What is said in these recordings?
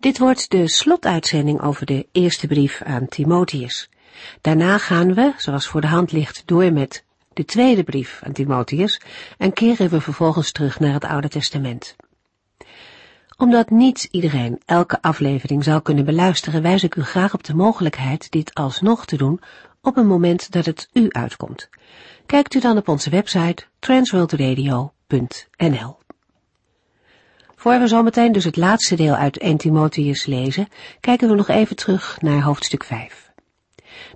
Dit wordt de slotuitzending over de eerste brief aan Timotheus. Daarna gaan we, zoals voor de hand ligt, door met de tweede brief aan Timotheus en keren we vervolgens terug naar het Oude Testament. Omdat niet iedereen elke aflevering zal kunnen beluisteren, wijs ik u graag op de mogelijkheid dit alsnog te doen op een moment dat het u uitkomt. Kijkt u dan op onze website transworldradio.nl. Voor we zometeen dus het laatste deel uit 1 Timotheus lezen, kijken we nog even terug naar hoofdstuk 5.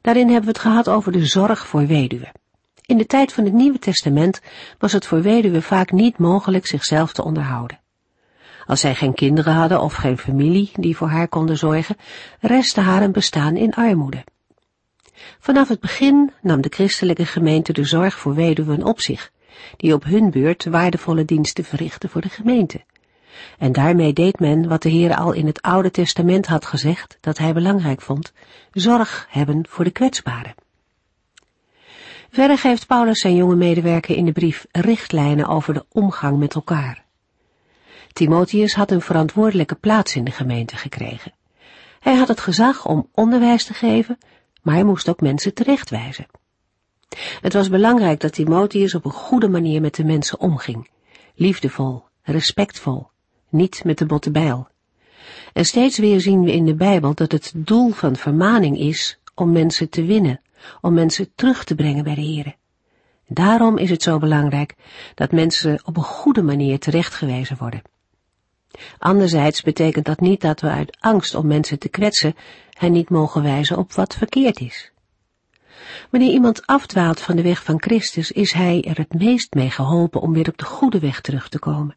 Daarin hebben we het gehad over de zorg voor weduwen. In de tijd van het Nieuwe Testament was het voor weduwen vaak niet mogelijk zichzelf te onderhouden. Als zij geen kinderen hadden of geen familie die voor haar konden zorgen, restte haar een bestaan in armoede. Vanaf het begin nam de christelijke gemeente de zorg voor weduwen op zich, die op hun beurt waardevolle diensten verrichtten voor de gemeente. En daarmee deed men wat de Heer al in het Oude Testament had gezegd dat hij belangrijk vond, zorg hebben voor de kwetsbaren. Verder geeft Paulus zijn jonge medewerker in de brief richtlijnen over de omgang met elkaar. Timotheus had een verantwoordelijke plaats in de gemeente gekregen. Hij had het gezag om onderwijs te geven, maar hij moest ook mensen terechtwijzen. Het was belangrijk dat Timotheus op een goede manier met de mensen omging, liefdevol, respectvol, niet met de botte bijl. En steeds weer zien we in de Bijbel dat het doel van vermaning is om mensen te winnen, om mensen terug te brengen bij de Here. Daarom is het zo belangrijk dat mensen op een goede manier terechtgewezen worden. Anderzijds betekent dat niet dat we uit angst om mensen te kwetsen hen niet mogen wijzen op wat verkeerd is. Wanneer iemand afdwaalt van de weg van Christus, is hij er het meest mee geholpen om weer op de goede weg terug te komen.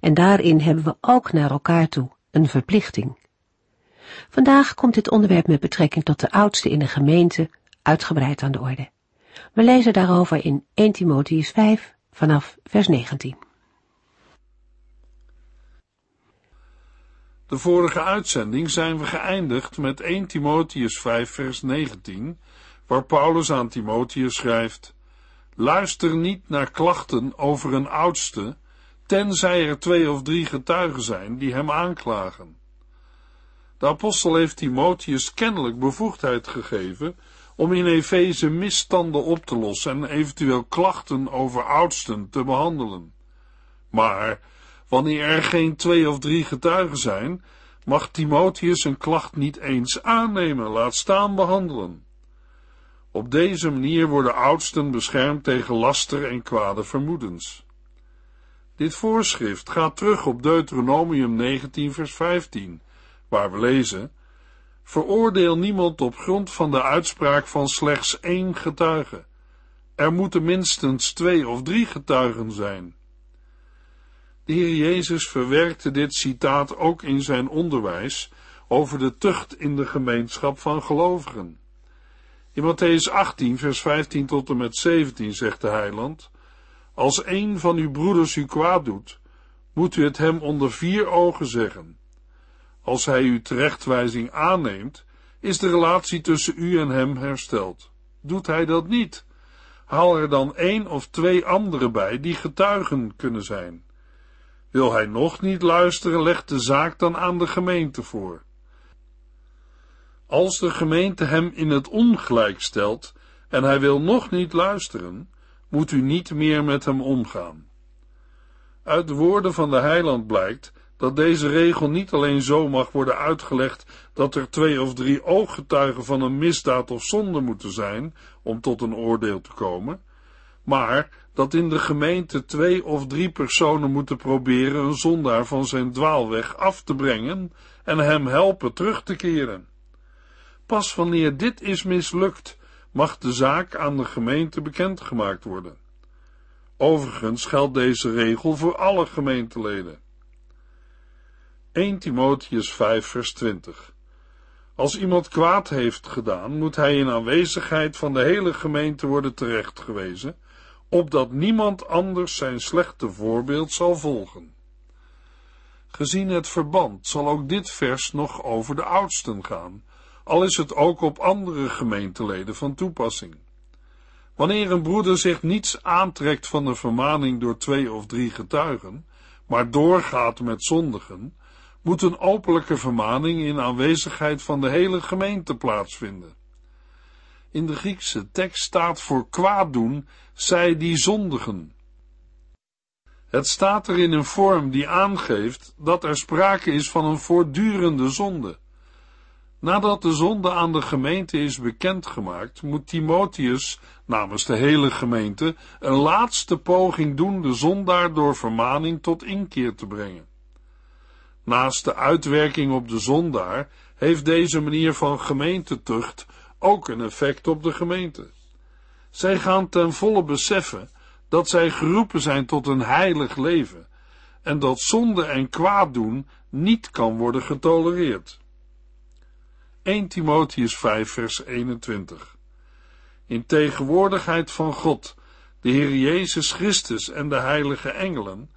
En daarin hebben we ook naar elkaar toe een verplichting. Vandaag komt dit onderwerp met betrekking tot de oudste in de gemeente uitgebreid aan de orde. We lezen daarover in 1 Timotheus 5 vanaf vers 19. De vorige uitzending zijn we geëindigd met 1 Timotheus 5 vers 19, waar Paulus aan Timotheus schrijft, Luister niet naar klachten over een oudste, tenzij er twee of drie getuigen zijn die hem aanklagen. De apostel heeft Timotheus kennelijk bevoegdheid gegeven om in Efeze misstanden op te lossen en eventueel klachten over oudsten te behandelen. Maar wanneer er geen twee of drie getuigen zijn, mag Timotheus een klacht niet eens aannemen, laat staan behandelen. Op deze manier worden oudsten beschermd tegen laster en kwade vermoedens. Dit voorschrift gaat terug op Deuteronomium 19 vers 15, waar we lezen, Veroordeel niemand op grond van de uitspraak van slechts één getuige. Er moeten minstens twee of drie getuigen zijn. De Heer Jezus verwerkte dit citaat ook in zijn onderwijs over de tucht in de gemeenschap van gelovigen. In Matthäus 18, vers 15 tot en met 17 zegt de heiland, Als een van uw broeders u kwaad doet, moet u het hem onder vier ogen zeggen. Als hij uw terechtwijzing aanneemt, is de relatie tussen u en hem hersteld. Doet hij dat niet, haal er dan één of twee anderen bij die getuigen kunnen zijn. Wil hij nog niet luisteren, leg de zaak dan aan de gemeente voor. Als de gemeente hem in het ongelijk stelt en hij wil nog niet luisteren, moet u niet meer met hem omgaan. Uit de woorden van de heiland blijkt dat deze regel niet alleen zo mag worden uitgelegd dat er twee of drie ooggetuigen van een misdaad of zonde moeten zijn om tot een oordeel te komen, maar dat in de gemeente twee of drie personen moeten proberen een zondaar van zijn dwaalweg af te brengen en hem helpen terug te keren. Pas wanneer dit is mislukt, mag de zaak aan de gemeente bekendgemaakt worden. Overigens geldt deze regel voor alle gemeenteleden. 1 Timotheus 5 vers 20 Als iemand kwaad heeft gedaan, moet hij in aanwezigheid van de hele gemeente worden terechtgewezen, opdat niemand anders zijn slechte voorbeeld zal volgen. Gezien het verband zal ook dit vers nog over de oudsten gaan, al is het ook op andere gemeenteleden van toepassing. Wanneer een broeder zich niets aantrekt van de vermaning door twee of drie getuigen, maar doorgaat met zondigen, moet een openlijke vermaning in aanwezigheid van de hele gemeente plaatsvinden. In de Griekse tekst staat voor kwaad doen, zij die zondigen. Het staat er in een vorm die aangeeft dat er sprake is van een voortdurende zonde. Nadat de zonde aan de gemeente is bekendgemaakt, moet Timotheus namens de hele gemeente een laatste poging doen de zondaar door vermaning tot inkeer te brengen. Naast de uitwerking op de zondaar heeft deze manier van gemeentetucht ook een effect op de gemeente. Zij gaan ten volle beseffen dat zij geroepen zijn tot een heilig leven en dat zonde en kwaad doen niet kan worden getolereerd. 1 Timotheus 5 vers 21 In tegenwoordigheid van God, de Heer Jezus Christus en de heilige engelen,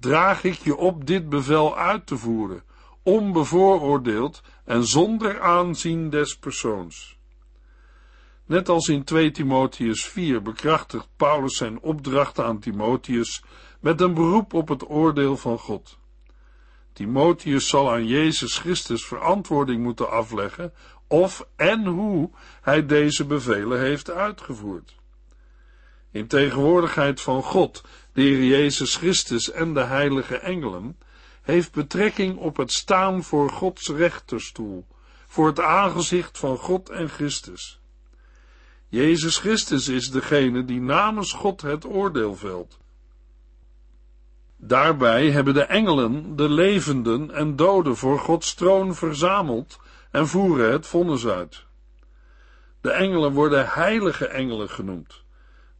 draag ik je op dit bevel uit te voeren, onbevooroordeeld en zonder aanzien des persoons. Net als in 2 Timotheus 4 bekrachtigt Paulus zijn opdracht aan Timotheus met een beroep op het oordeel van God. Timotheus zal aan Jezus Christus verantwoording moeten afleggen of en hoe hij deze bevelen heeft uitgevoerd. In tegenwoordigheid van God, de Heer Jezus Christus en de heilige engelen, heeft betrekking op het staan voor Gods rechterstoel, voor het aangezicht van God en Christus. Jezus Christus is degene die namens God het oordeel velt. Daarbij hebben de engelen de levenden en doden voor Gods troon verzameld en voeren het vonnis uit. De engelen worden heilige engelen genoemd.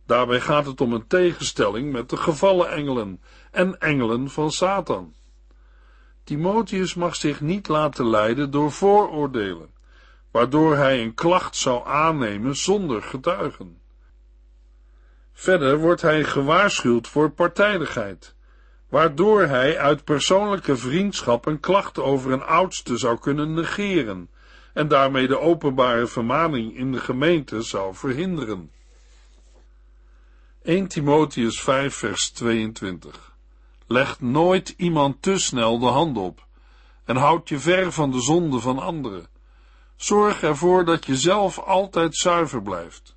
Daarbij gaat het om een tegenstelling met de gevallen engelen en engelen van Satan. Timotheus mag zich niet laten leiden door vooroordelen, waardoor hij een klacht zou aannemen zonder getuigen. Verder wordt hij gewaarschuwd voor partijdigheid waardoor hij uit persoonlijke vriendschap een klacht over een oudste zou kunnen negeren en daarmee de openbare vermaning in de gemeente zou verhinderen. 1 Timotheus 5 vers 22 Leg nooit iemand te snel de hand op en houd je ver van de zonde van anderen. Zorg ervoor dat je zelf altijd zuiver blijft.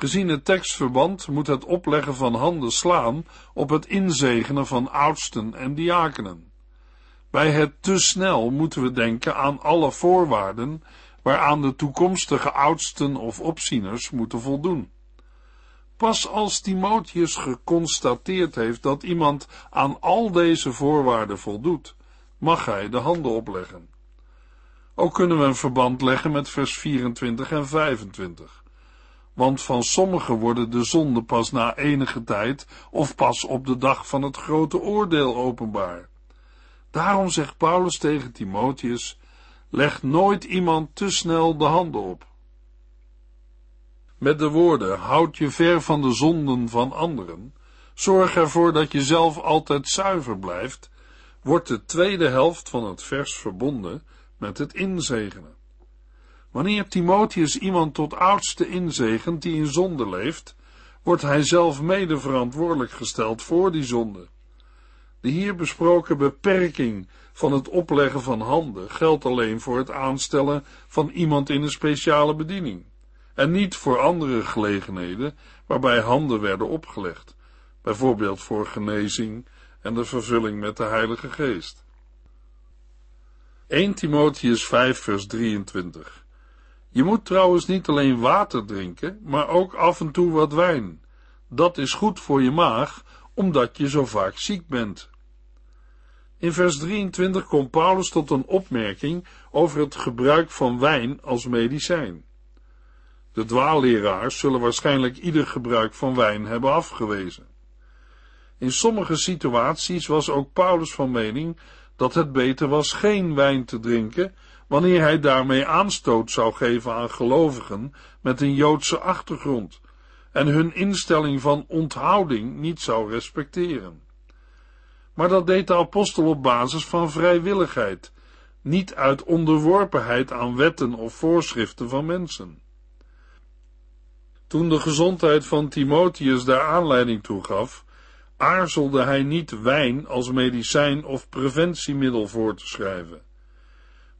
Gezien het tekstverband moet het opleggen van handen slaan op het inzegenen van oudsten en diakenen. Bij het te snel moeten we denken aan alle voorwaarden waaraan de toekomstige oudsten of opzieners moeten voldoen. Pas als Timotheus geconstateerd heeft dat iemand aan al deze voorwaarden voldoet, mag hij de handen opleggen. Ook kunnen we een verband leggen met vers 24 en 25 want van sommigen worden de zonden pas na enige tijd of pas op de dag van het grote oordeel openbaar. Daarom zegt Paulus tegen Timotheus, leg nooit iemand te snel de handen op. Met de woorden, houd je ver van de zonden van anderen, zorg ervoor dat je zelf altijd zuiver blijft, wordt de tweede helft van het vers verbonden met het inzegenen. Wanneer Timotheus iemand tot oudste inzegent die in zonde leeft, wordt hij zelf mede verantwoordelijk gesteld voor die zonde. De hier besproken beperking van het opleggen van handen geldt alleen voor het aanstellen van iemand in een speciale bediening, en niet voor andere gelegenheden waarbij handen werden opgelegd, bijvoorbeeld voor genezing en de vervulling met de Heilige Geest. 1 Timotheus 5 vers 23 je moet trouwens niet alleen water drinken, maar ook af en toe wat wijn. Dat is goed voor je maag, omdat je zo vaak ziek bent. In vers 23 komt Paulus tot een opmerking over het gebruik van wijn als medicijn. De dwaalleraars zullen waarschijnlijk ieder gebruik van wijn hebben afgewezen. In sommige situaties was ook Paulus van mening dat het beter was geen wijn te drinken, wanneer hij daarmee aanstoot zou geven aan gelovigen met een Joodse achtergrond en hun instelling van onthouding niet zou respecteren. Maar dat deed de apostel op basis van vrijwilligheid, niet uit onderworpenheid aan wetten of voorschriften van mensen. Toen de gezondheid van Timotheus daar aanleiding toe gaf, aarzelde hij niet wijn als medicijn of preventiemiddel voor te schrijven.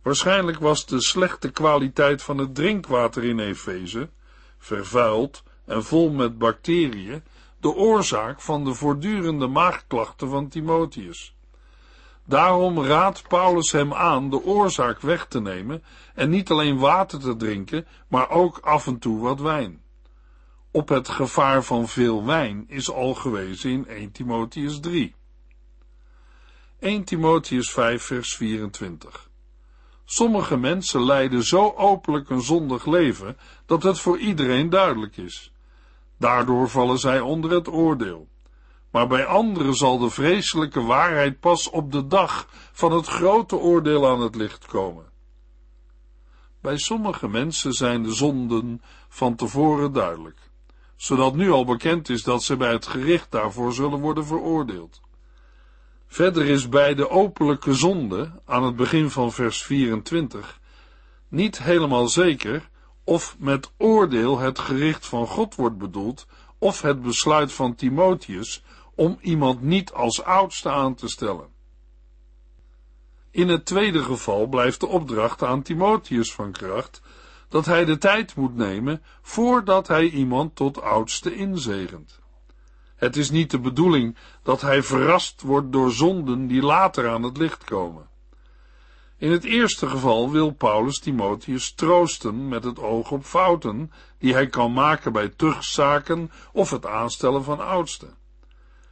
Waarschijnlijk was de slechte kwaliteit van het drinkwater in Efeze, vervuild en vol met bacteriën, de oorzaak van de voortdurende maagklachten van Timotheus. Daarom raadt Paulus hem aan de oorzaak weg te nemen en niet alleen water te drinken, maar ook af en toe wat wijn. Op het gevaar van veel wijn is al gewezen in 1 Timotheus 3. 1 Timotheus 5 vers 24 Sommige mensen leiden zo openlijk een zondig leven dat het voor iedereen duidelijk is. Daardoor vallen zij onder het oordeel. Maar bij anderen zal de vreselijke waarheid pas op de dag van het grote oordeel aan het licht komen. Bij sommige mensen zijn de zonden van tevoren duidelijk, zodat nu al bekend is dat ze bij het gericht daarvoor zullen worden veroordeeld. Verder is bij de openlijke zonde, aan het begin van vers 24, niet helemaal zeker of met oordeel het gericht van God wordt bedoeld, of het besluit van Timotheus om iemand niet als oudste aan te stellen. In het tweede geval blijft de opdracht aan Timotheus van kracht dat hij de tijd moet nemen voordat hij iemand tot oudste inzegent. Het is niet de bedoeling dat hij verrast wordt door zonden die later aan het licht komen. In het eerste geval wil Paulus Timotheus troosten met het oog op fouten die hij kan maken bij tuchtzaken of het aanstellen van oudsten.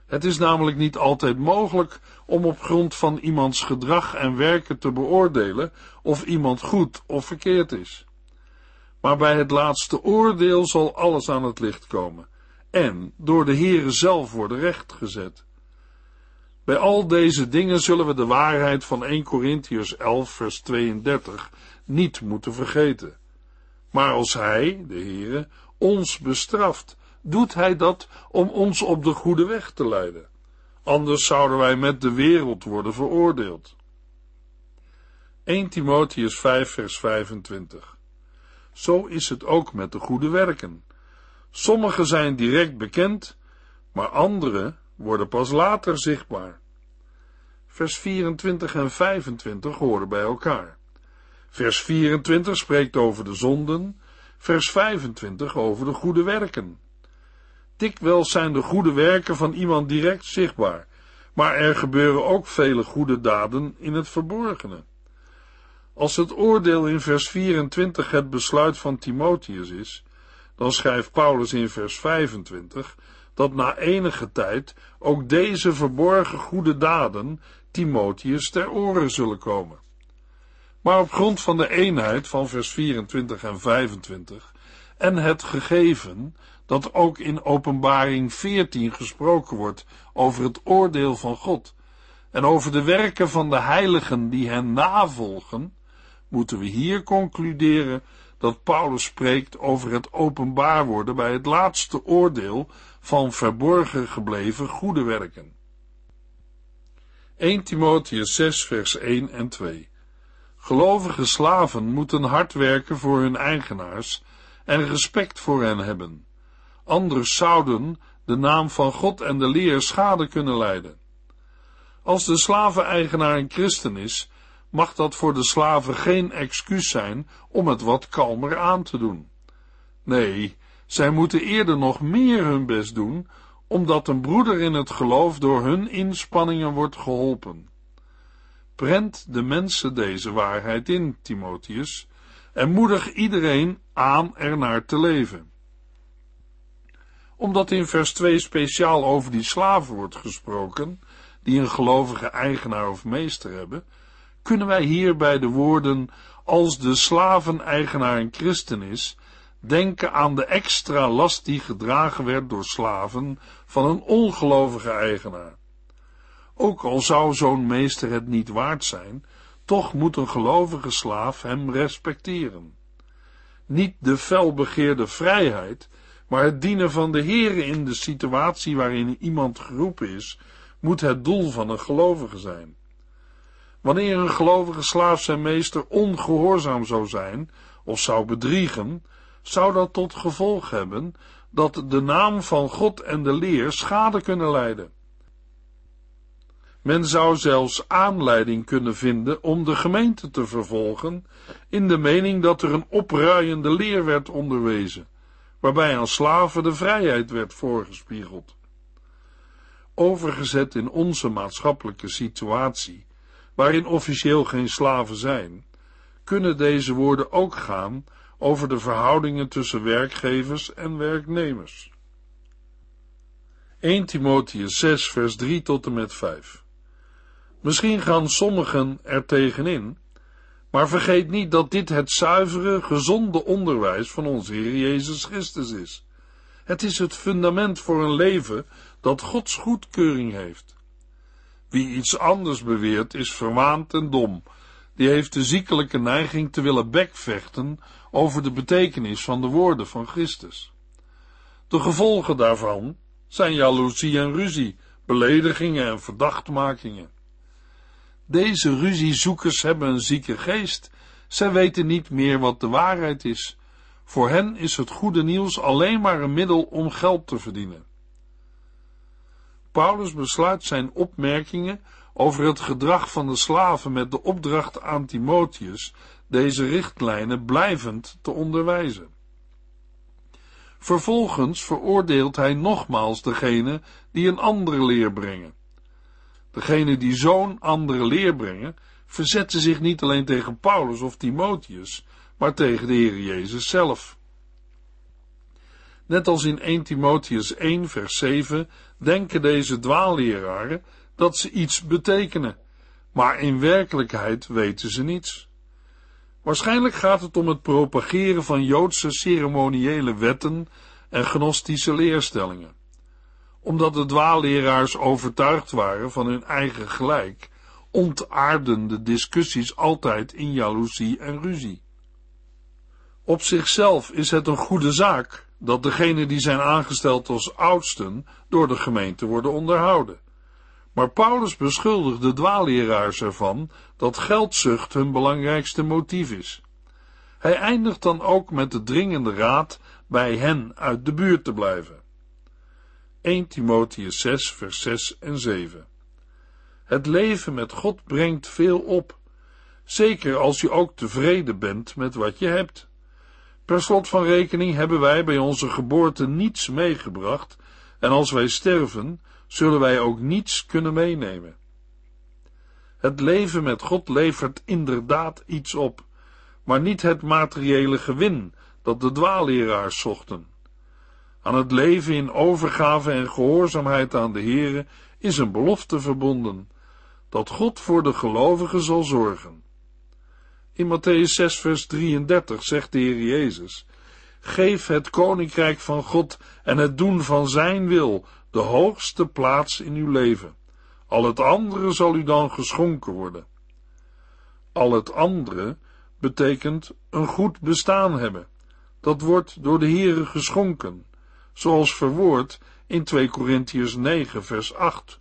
Het is namelijk niet altijd mogelijk om op grond van iemands gedrag en werken te beoordelen of iemand goed of verkeerd is. Maar bij het laatste oordeel zal alles aan het licht komen en door de Heere zelf worden rechtgezet. Bij al deze dingen zullen we de waarheid van 1 Corinthians 11 vers 32 niet moeten vergeten. Maar als Hij, de Heere, ons bestraft, doet Hij dat om ons op de goede weg te leiden. Anders zouden wij met de wereld worden veroordeeld. 1 Timotheus 5 vers 25 Zo is het ook met de goede werken. Sommige zijn direct bekend, maar andere worden pas later zichtbaar. Vers 24 en 25 horen bij elkaar. Vers 24 spreekt over de zonden, vers 25 over de goede werken. Dikwijls zijn de goede werken van iemand direct zichtbaar, maar er gebeuren ook vele goede daden in het verborgene. Als het oordeel in vers 24 het besluit van Timotheus is, dan schrijft Paulus in vers 25 dat na enige tijd ook deze verborgen goede daden Timotheus ter oren zullen komen. Maar op grond van de eenheid van vers 24 en 25 en het gegeven dat ook in Openbaring 14 gesproken wordt over het oordeel van God en over de werken van de heiligen die hen navolgen, moeten we hier concluderen dat Paulus spreekt over het openbaar worden bij het laatste oordeel van verborgen gebleven goede werken. 1 Timotheus 6 vers 1 en 2 Gelovige slaven moeten hard werken voor hun eigenaars en respect voor hen hebben. Anders zouden de naam van God en de leer schade kunnen lijden. Als de slaveneigenaar een christen is, mag dat voor de slaven geen excuus zijn om het wat kalmer aan te doen. Nee, zij moeten eerder nog meer hun best doen, omdat een broeder in het geloof door hun inspanningen wordt geholpen. Prent de mensen deze waarheid in, Timotheus, en moedig iedereen aan ernaar te leven. Omdat in vers 2 speciaal over die slaven wordt gesproken, die een gelovige eigenaar of meester hebben, kunnen wij hier bij de woorden als de slaveneigenaar een christen is, denken aan de extra last die gedragen werd door slaven van een ongelovige eigenaar. Ook al zou zo'n meester het niet waard zijn, Toch moet een gelovige slaaf hem respecteren. Niet de felbegeerde vrijheid, maar het dienen van de Heere in de situatie waarin iemand geroepen is, moet het doel van een gelovige zijn. Wanneer een gelovige slaaf zijn meester ongehoorzaam zou zijn of zou bedriegen, zou dat tot gevolg hebben dat de naam van God en de leer schade kunnen lijden. Men zou zelfs aanleiding kunnen vinden om de gemeente te vervolgen, in de mening dat er een opruiende leer werd onderwezen, waarbij aan slaven de vrijheid werd voorgespiegeld. Overgezet in onze maatschappelijke situatie, waarin officieel geen slaven zijn, kunnen deze woorden ook gaan over de verhoudingen tussen werkgevers en werknemers. 1 Timotheus 6 vers 3 tot en met 5 Misschien gaan sommigen er tegenin, maar vergeet niet dat dit het zuivere, gezonde onderwijs van onze Heer Jezus Christus is. Het is het fundament voor een leven dat Gods goedkeuring heeft. Wie iets anders beweert, is verwaand en dom. Die heeft de ziekelijke neiging te willen bekvechten over de betekenis van de woorden van Christus. De gevolgen daarvan zijn jaloezie en ruzie, beledigingen en verdachtmakingen. Deze ruziezoekers hebben een zieke geest. Zij weten niet meer wat de waarheid is. Voor hen is het goede nieuws alleen maar een middel om geld te verdienen. Paulus besluit zijn opmerkingen over het gedrag van de slaven met de opdracht aan Timotheus deze richtlijnen blijvend te onderwijzen. Vervolgens veroordeelt hij nogmaals degene die een andere leer brengen. Degene die zo'n andere leer brengen, verzetten zich niet alleen tegen Paulus of Timotheus, maar tegen de Heer Jezus zelf. Net als in 1 Timotheus 1 vers 7 denken deze dwaalleraren dat ze iets betekenen, maar in werkelijkheid weten ze niets. Waarschijnlijk gaat het om het propageren van Joodse ceremoniële wetten en gnostische leerstellingen omdat de dwaalleraars overtuigd waren van hun eigen gelijk, ontaarden de discussies altijd in jaloezie en ruzie. Op zichzelf is het een goede zaak dat degenen die zijn aangesteld als oudsten door de gemeente worden onderhouden. Maar Paulus beschuldigt de dwaalleraars ervan dat geldzucht hun belangrijkste motief is. Hij eindigt dan ook met de dringende raad bij hen uit de buurt te blijven. 1 Timotheus 6, vers 6 en 7. Het leven met God brengt veel op, zeker als je ook tevreden bent met wat je hebt. Per slot van rekening hebben wij bij onze geboorte niets meegebracht, en als wij sterven, zullen wij ook niets kunnen meenemen. Het leven met God levert inderdaad iets op, maar niet het materiële gewin dat de dwaalleraars zochten. Aan het leven in overgave en gehoorzaamheid aan de Heere is een belofte verbonden, dat God voor de gelovigen zal zorgen. In Matthäus 6 vers 33 zegt de Heer Jezus, Geef het koninkrijk van God en het doen van zijn wil de hoogste plaats in uw leven. Al het andere zal u dan geschonken worden. Al het andere betekent een goed bestaan hebben. Dat wordt door de Heere geschonken zoals verwoord in 2 Korintiërs 9 vers 8,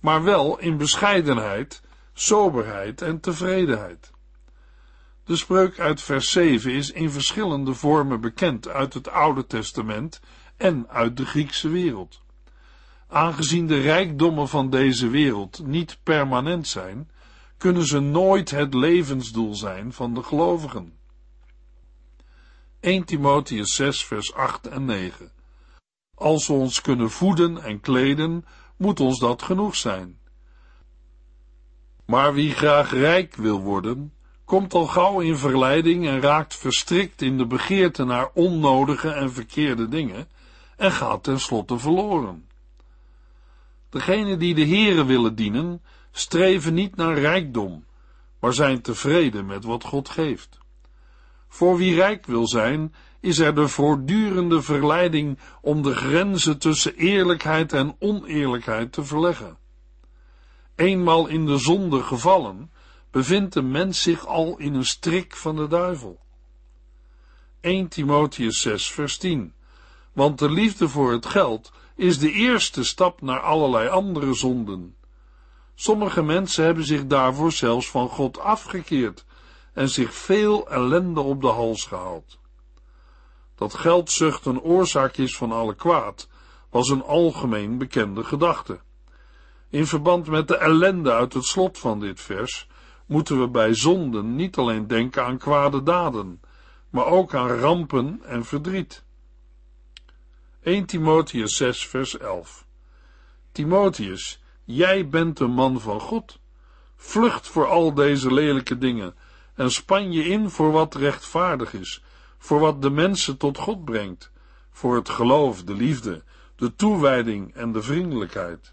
maar wel in bescheidenheid, soberheid en tevredenheid. De spreuk uit vers 7 is in verschillende vormen bekend uit het Oude Testament en uit de Griekse wereld. Aangezien de rijkdommen van deze wereld niet permanent zijn, kunnen ze nooit het levensdoel zijn van de gelovigen. 1 Timotheus 6 vers 8 en 9 Als we ons kunnen voeden en kleden, moet ons dat genoeg zijn. Maar wie graag rijk wil worden, komt al gauw in verleiding en raakt verstrikt in de begeerte naar onnodige en verkeerde dingen en gaat tenslotte verloren. Degenen die de Here willen dienen, streven niet naar rijkdom, maar zijn tevreden met wat God geeft. Voor wie rijk wil zijn, is er de voortdurende verleiding om de grenzen tussen eerlijkheid en oneerlijkheid te verleggen. Eenmaal in de zonde gevallen, bevindt de mens zich al in een strik van de duivel. 1 Timotheus 6 vers 10 Want de liefde voor het geld is de eerste stap naar allerlei andere zonden. Sommige mensen hebben zich daarvoor zelfs van God afgekeerd en zich veel ellende op de hals gehaald. Dat geldzucht een oorzaak is van alle kwaad, was een algemeen bekende gedachte. In verband met de ellende uit het slot van dit vers moeten we bij zonden niet alleen denken aan kwade daden, maar ook aan rampen en verdriet. 1 Timotheus 6 vers 11 Timotheus, jij bent een man van God. Vlucht voor al deze lelijke dingen en span je in voor wat rechtvaardig is, voor wat de mensen tot God brengt, voor het geloof, de liefde, de toewijding en de vriendelijkheid.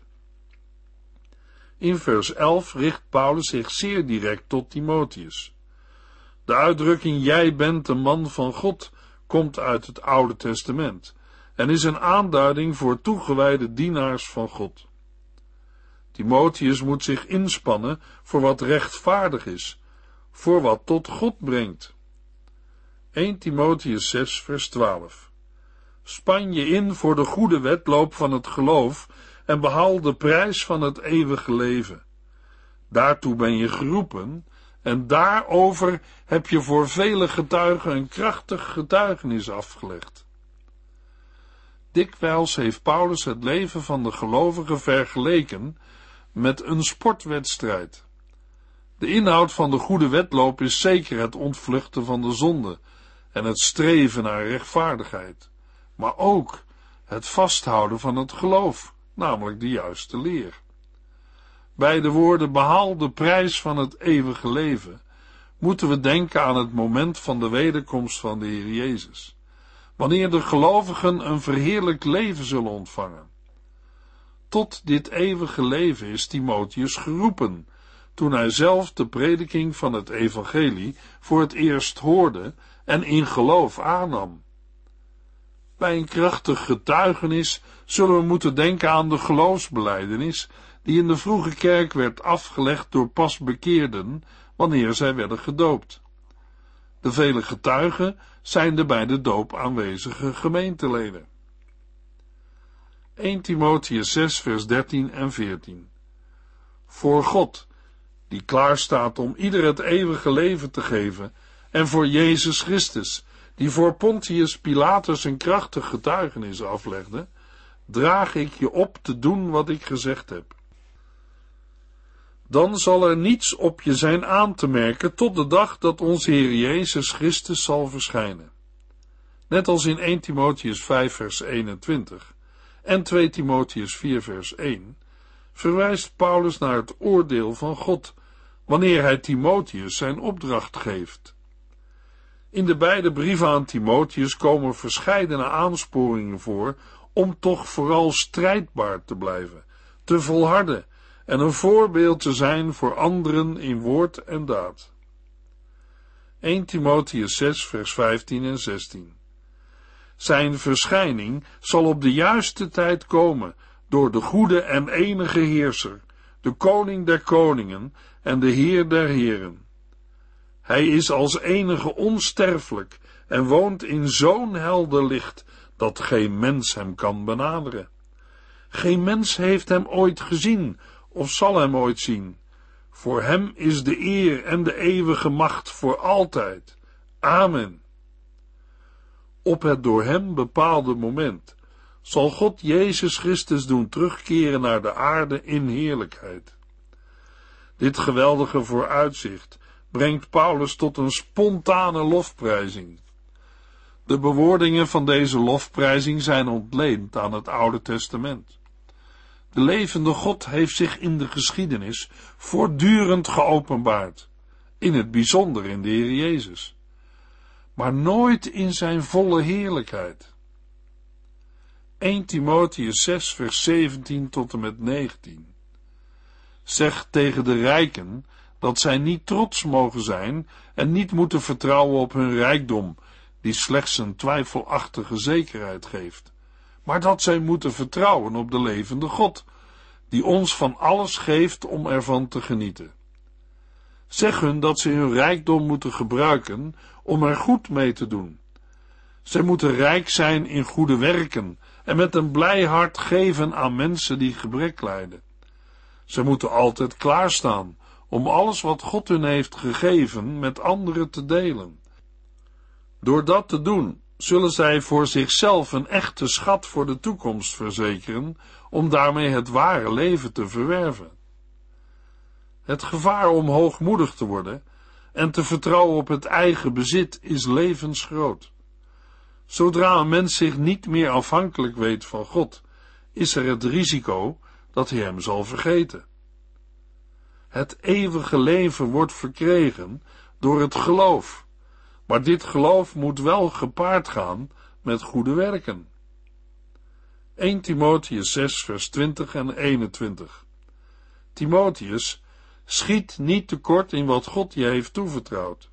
In vers 11 richt Paulus zich zeer direct tot Timotheus. De uitdrukking jij bent een man van God komt uit het Oude Testament en is een aanduiding voor toegewijde dienaars van God. Timotheus moet zich inspannen voor wat rechtvaardig is, voor wat tot God brengt. 1 Timotheus 6 vers 12 Span je in voor de goede wedloop van het geloof en behaal de prijs van het eeuwige leven. Daartoe ben je geroepen en daarover heb je voor vele getuigen een krachtig getuigenis afgelegd. Dikwijls heeft Paulus het leven van de gelovigen vergeleken met een sportwedstrijd. De inhoud van de goede wedloop is zeker het ontvluchten van de zonde en het streven naar rechtvaardigheid, maar ook het vasthouden van het geloof, namelijk de juiste leer. Bij de woorden behaal de prijs van het eeuwige leven, moeten we denken aan het moment van de wederkomst van de Heer Jezus, wanneer de gelovigen een verheerlijk leven zullen ontvangen. Tot dit eeuwige leven is Timotheus geroepen, toen hij zelf de prediking van het evangelie voor het eerst hoorde en in geloof aannam. Bij een krachtig getuigenis zullen we moeten denken aan de geloofsbeleidenis die in de vroege kerk werd afgelegd door pasbekeerden wanneer zij werden gedoopt. De vele getuigen zijn de bij de doop aanwezige gemeenteleden. 1 Timotheus 6 vers 13 en 14 Voor God, die klaar staat om ieder het eeuwige leven te geven, en voor Jezus Christus, die voor Pontius Pilatus een krachtig getuigenis aflegde, draag ik je op te doen wat ik gezegd heb. Dan zal er niets op je zijn aan te merken tot de dag dat onze Heer Jezus Christus zal verschijnen. Net als in 1 Timotheus 5 vers 21 en 2 Timotheus 4 vers 1 verwijst Paulus naar het oordeel van God wanneer hij Timotheus zijn opdracht geeft. In de beide brieven aan Timotheus komen verscheidene aansporingen voor om toch vooral strijdbaar te blijven, te volharden en een voorbeeld te zijn voor anderen in woord en daad. 1 Timotheus 6 vers 15 en 16 Zijn verschijning zal op de juiste tijd komen door de goede en enige heerser, de koning der koningen en de heer der heren hij is als enige onsterfelijk en woont in zo'n helder licht dat geen mens hem kan benaderen. Geen mens heeft hem ooit gezien of zal hem ooit zien. Voor hem is de eer en de eeuwige macht voor altijd. Amen. Op het door hem bepaalde moment zal God Jezus Christus doen terugkeren naar de aarde in heerlijkheid. Dit geweldige vooruitzicht brengt Paulus tot een spontane lofprijzing. De bewoordingen van deze lofprijzing zijn ontleend aan het Oude Testament. De levende God heeft zich in de geschiedenis voortdurend geopenbaard, in het bijzonder in de Heer Jezus, maar nooit in zijn volle heerlijkheid. 1 Timotheus 6 vers 17 tot en met 19 Zeg tegen de rijken dat zij niet trots mogen zijn en niet moeten vertrouwen op hun rijkdom, die slechts een twijfelachtige zekerheid geeft, maar dat zij moeten vertrouwen op de levende God, die ons van alles geeft om ervan te genieten. Zeg hun dat ze hun rijkdom moeten gebruiken om er goed mee te doen. Zij moeten rijk zijn in goede werken en met een blij hart geven aan mensen die gebrek lijden. Ze moeten altijd klaarstaan om alles wat God hun heeft gegeven met anderen te delen. Door dat te doen, zullen zij voor zichzelf een echte schat voor de toekomst verzekeren, om daarmee het ware leven te verwerven. Het gevaar om hoogmoedig te worden en te vertrouwen op het eigen bezit is levensgroot. Zodra een mens zich niet meer afhankelijk weet van God, is er het risico dat hij hem zal vergeten. Het eeuwige leven wordt verkregen door het geloof, maar dit geloof moet wel gepaard gaan met goede werken. 1 Timotheus 6 vers 20 en 21 Timotheus, schiet niet tekort in wat God je heeft toevertrouwd.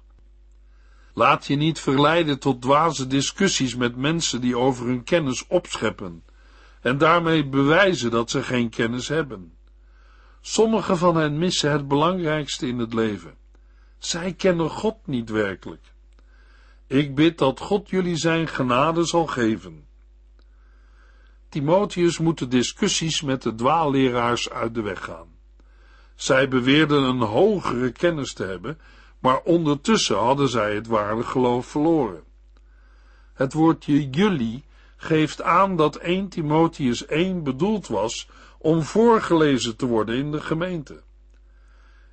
Laat je niet verleiden tot dwaze discussies met mensen die over hun kennis opscheppen en daarmee bewijzen dat ze geen kennis hebben. Sommigen van hen missen het belangrijkste in het leven. Zij kennen God niet werkelijk. Ik bid dat God jullie zijn genade zal geven. Timotheus moet de discussies met de dwaalleraars uit de weg gaan. Zij beweerden een hogere kennis te hebben, maar ondertussen hadden zij het ware geloof verloren. Het woordje jullie geeft aan dat 1 Timotheus 1 bedoeld was om voorgelezen te worden in de gemeente.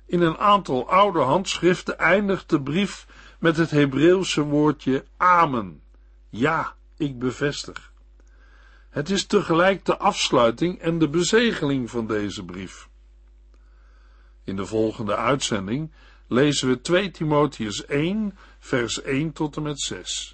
In een aantal oude handschriften eindigt de brief met het Hebreeuwse woordje amen. Ja, ik bevestig. Het is tegelijk de afsluiting en de bezegeling van deze brief. In de volgende uitzending lezen we 2 Timotheus 1, vers 1 tot en met 6.